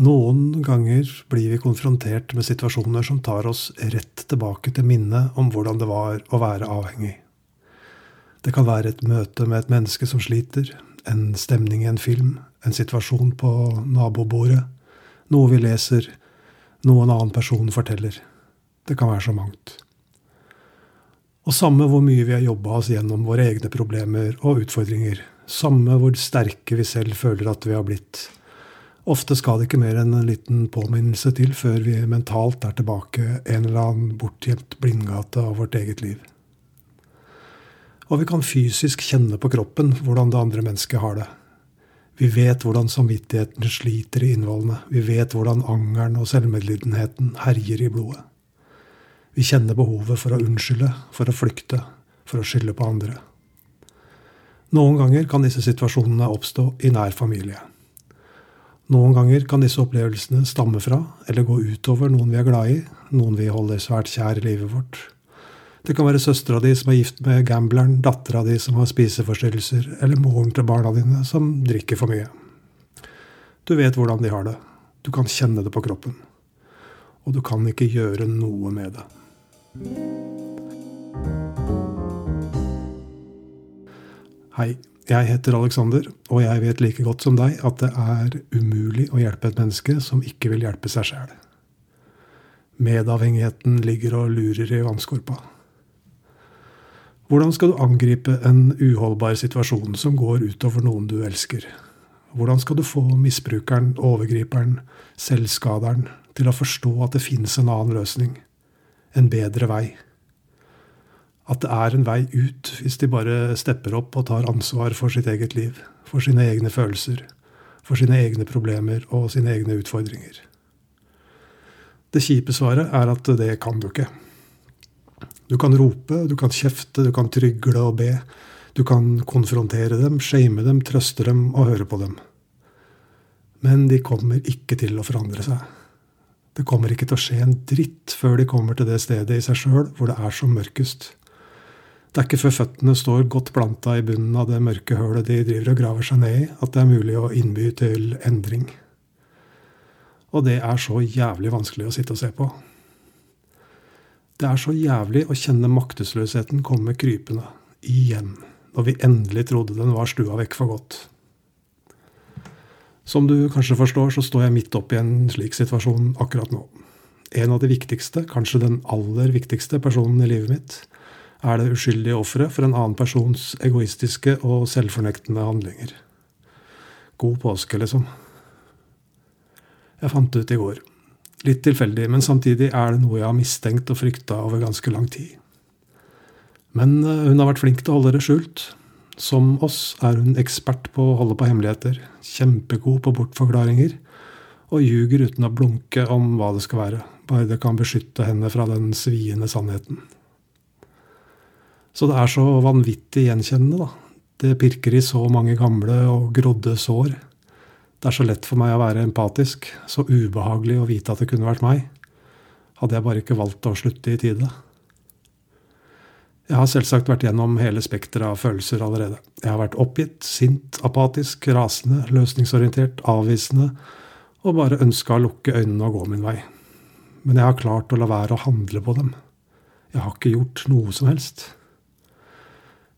Noen ganger blir vi konfrontert med situasjoner som tar oss rett tilbake til minnet om hvordan det var å være avhengig. Det kan være et møte med et menneske som sliter, en stemning i en film, en situasjon på nabobordet, noe vi leser, noe en annen person forteller. Det kan være så mangt. Og samme hvor mye vi har jobba oss gjennom våre egne problemer og utfordringer, samme hvor sterke vi selv føler at vi har blitt, Ofte skal det ikke mer enn en liten påminnelse til før vi mentalt er tilbake en eller annen bortgjemt blindgate av vårt eget liv. Og vi kan fysisk kjenne på kroppen hvordan det andre mennesket har det. Vi vet hvordan samvittigheten sliter i innvollene. Vi vet hvordan angeren og selvmedlidenheten herjer i blodet. Vi kjenner behovet for å unnskylde, for å flykte, for å skylde på andre. Noen ganger kan disse situasjonene oppstå i nær familie. Noen ganger kan disse opplevelsene stamme fra eller gå utover noen vi er glad i, noen vi holder svært kjær i livet vårt. Det kan være søstera di som er gift med gambleren, dattera di som har spiseforstyrrelser, eller moren til barna dine som drikker for mye. Du vet hvordan de har det. Du kan kjenne det på kroppen. Og du kan ikke gjøre noe med det. Hei. Jeg heter Alexander, og jeg vet like godt som deg at det er umulig å hjelpe et menneske som ikke vil hjelpe seg sjæl. Medavhengigheten ligger og lurer i vannskorpa. Hvordan skal du angripe en uholdbar situasjon som går utover noen du elsker? Hvordan skal du få misbrukeren, overgriperen, selvskaderen til å forstå at det finnes en annen løsning? En bedre vei? At det er en vei ut hvis de bare stepper opp og tar ansvar for sitt eget liv, for sine egne følelser, for sine egne problemer og sine egne utfordringer. Det kjipe svaret er at det kan du ikke. Du kan rope, du kan kjefte, du kan trygle og be. Du kan konfrontere dem, shame dem, trøste dem og høre på dem. Men de kommer ikke til å forandre seg. Det kommer ikke til å skje en dritt før de kommer til det stedet i seg sjøl hvor det er som mørkest. Det er ikke før føttene står godt planta i bunnen av det mørke hølet de driver og graver seg ned i, at det er mulig å innby til endring. Og det er så jævlig vanskelig å sitte og se på. Det er så jævlig å kjenne maktesløsheten komme krypende, igjen, når vi endelig trodde den var stua vekk for godt. Som du kanskje forstår, så står jeg midt oppi en slik situasjon akkurat nå. En av de viktigste, kanskje den aller viktigste personen i livet mitt, er det uskyldige offeret for en annen persons egoistiske og selvfornektende handlinger. God påske, liksom. Jeg fant det ut i går. Litt tilfeldig, men samtidig er det noe jeg har mistenkt og frykta over ganske lang tid. Men eh, hun har vært flink til å holde det skjult. Som oss er hun ekspert på å holde på hemmeligheter, kjempegod på bortforklaringer, og ljuger uten å blunke om hva det skal være, bare det kan beskytte henne fra den sviende sannheten. Så det er så vanvittig gjenkjennende. da. Det pirker i så mange gamle og grodde sår. Det er så lett for meg å være empatisk, så ubehagelig å vite at det kunne vært meg. Hadde jeg bare ikke valgt å slutte i tide. Jeg har selvsagt vært gjennom hele spekteret av følelser allerede. Jeg har vært oppgitt, sint, apatisk, rasende, løsningsorientert, avvisende og bare ønska å lukke øynene og gå min vei. Men jeg har klart å la være å handle på dem. Jeg har ikke gjort noe som helst.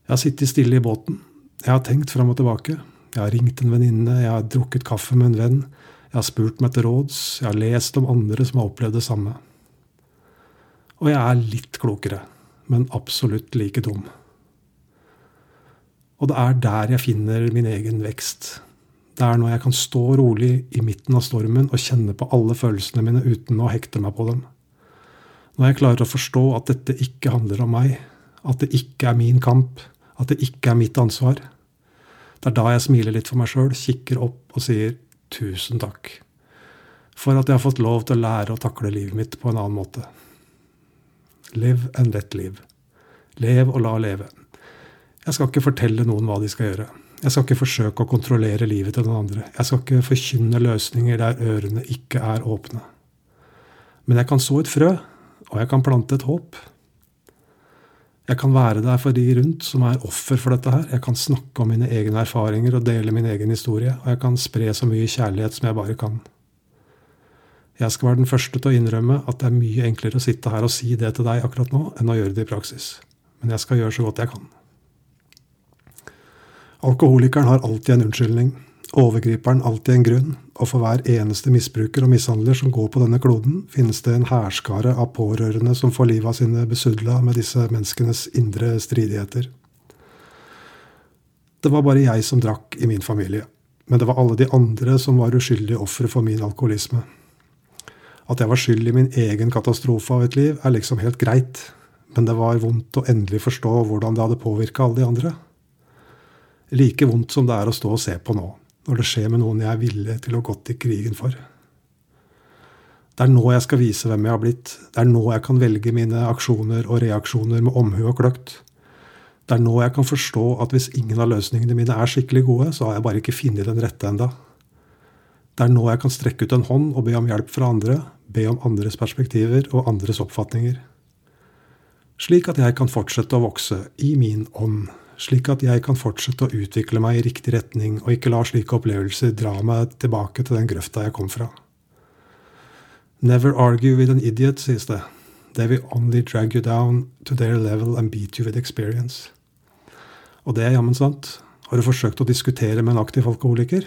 Jeg har sittet stille i båten. Jeg har tenkt fram og tilbake. Jeg har ringt en venninne, jeg har drukket kaffe med en venn. Jeg har spurt meg til råds, jeg har lest om andre som har opplevd det samme. Og jeg er litt klokere, men absolutt like dum. Og det er der jeg finner min egen vekst. Det er når jeg kan stå rolig i midten av stormen og kjenne på alle følelsene mine uten å hekte meg på dem. Når jeg klarer å forstå at dette ikke handler om meg, at det ikke er min kamp, at det ikke er mitt ansvar. Det er da jeg smiler litt for meg sjøl, kikker opp og sier tusen takk. For at jeg har fått lov til å lære å takle livet mitt på en annen måte. Live and let live. Lev og la leve. Jeg skal ikke fortelle noen hva de skal gjøre. Jeg skal ikke forsøke å kontrollere livet til noen andre. Jeg skal ikke forkynne løsninger der ørene ikke er åpne. Men jeg kan så et frø, og jeg kan plante et håp. Jeg kan være der for de rundt som er offer for dette her. Jeg kan snakke om mine egne erfaringer og dele min egen historie. Og jeg kan spre så mye kjærlighet som jeg bare kan. Jeg skal være den første til å innrømme at det er mye enklere å sitte her og si det til deg akkurat nå, enn å gjøre det i praksis. Men jeg skal gjøre så godt jeg kan. Alkoholikeren har alltid en unnskyldning. Overgriperen alltid en grunn. Og for hver eneste misbruker og mishandler som går på denne kloden, finnes det en hærskare av pårørende som får livet av sine besudla med disse menneskenes indre stridigheter. Det var bare jeg som drakk i min familie. Men det var alle de andre som var uskyldige ofre for min alkoholisme. At jeg var skyld i min egen katastrofe av et liv, er liksom helt greit. Men det var vondt å endelig forstå hvordan det hadde påvirka alle de andre. Like vondt som det er å stå og se på nå, når det skjer med noen jeg er villig til å gått i krigen for. Det er nå jeg skal vise hvem jeg har blitt. Det er nå jeg kan velge mine aksjoner og reaksjoner med omhu og kløkt. Det er nå jeg kan forstå at hvis ingen av løsningene mine er skikkelig gode, så har jeg bare ikke funnet den rette enda. Det er nå jeg kan strekke ut en hånd og be om hjelp fra andre, be om andres perspektiver og andres oppfatninger. Slik at jeg kan fortsette å vokse i min ånd, slik at jeg kan fortsette å utvikle meg i riktig retning og ikke la slike opplevelser dra meg tilbake til den grøfta jeg kom fra. Never argue with an idiot, sies det. They will only drag you down to their level and beat you with experience. Og det er jammen sant. Har du forsøkt å diskutere med en aktiv alkoholiker?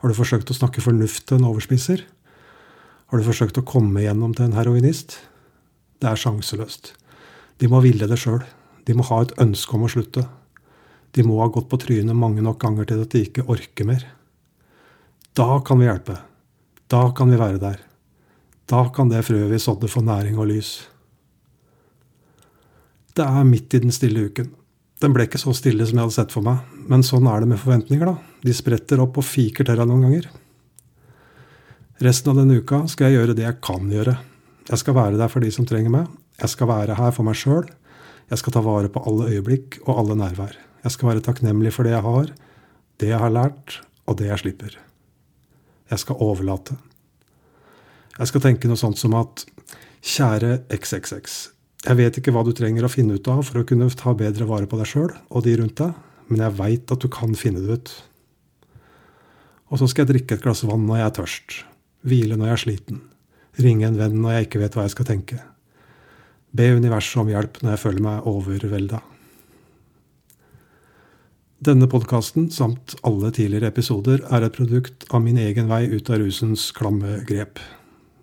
Har du forsøkt å snakke fornuft til en overspisser? Har du forsøkt å komme igjennom til en heroinist? Det er sjanseløst. De må ville det sjøl. De må ha et ønske om å slutte. De må ha gått på trynet mange nok ganger til at de ikke orker mer. Da kan vi hjelpe. Da kan vi være der. Da kan det frøet vi sådde, få næring og lys. Det er midt i den stille uken. Den ble ikke så stille som jeg hadde sett for meg, men sånn er det med forventninger, da. De spretter opp og fiker til deg noen ganger. Resten av denne uka skal jeg gjøre det jeg kan gjøre. Jeg skal være der for de som trenger meg. Jeg skal være her for meg sjøl. Jeg skal ta vare på alle øyeblikk og alle nærvær. Jeg skal være takknemlig for det jeg har, det jeg har lært, og det jeg slipper. Jeg skal overlate. Jeg skal tenke noe sånt som at kjære XXX. Jeg vet ikke hva du trenger å finne ut av for å kunne ta bedre vare på deg sjøl og de rundt deg, men jeg veit at du kan finne det ut. Og så skal jeg drikke et glass vann når jeg er tørst, hvile når jeg er sliten, ringe en venn når jeg ikke vet hva jeg skal tenke, be universet om hjelp når jeg føler meg overvelda. Denne podkasten samt alle tidligere episoder er et produkt av min egen vei ut av rusens klamme grep.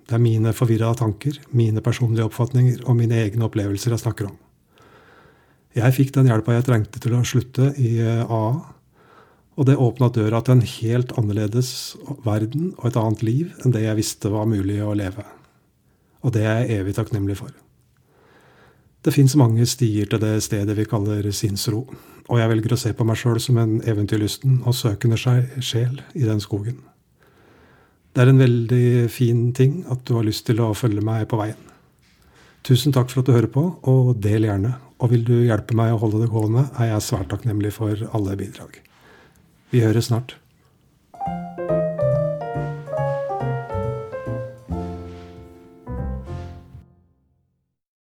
Det er mine forvirra tanker, mine personlige oppfatninger og mine egne opplevelser jeg snakker om. Jeg fikk den hjelpa jeg trengte til å slutte i AA, eh, og det åpna døra til en helt annerledes verden og et annet liv enn det jeg visste var mulig å leve. Og det er jeg evig takknemlig for. Det fins mange stier til det stedet vi kaller sinnsro, og jeg velger å se på meg sjøl som en eventyrlysten og søkende sjel i den skogen. Det er en veldig fin ting at du har lyst til å følge meg på veien. Tusen takk for at du hører på, og del gjerne. Og vil du hjelpe meg å holde det gående, er jeg svært takknemlig for alle bidrag. Vi høres snart.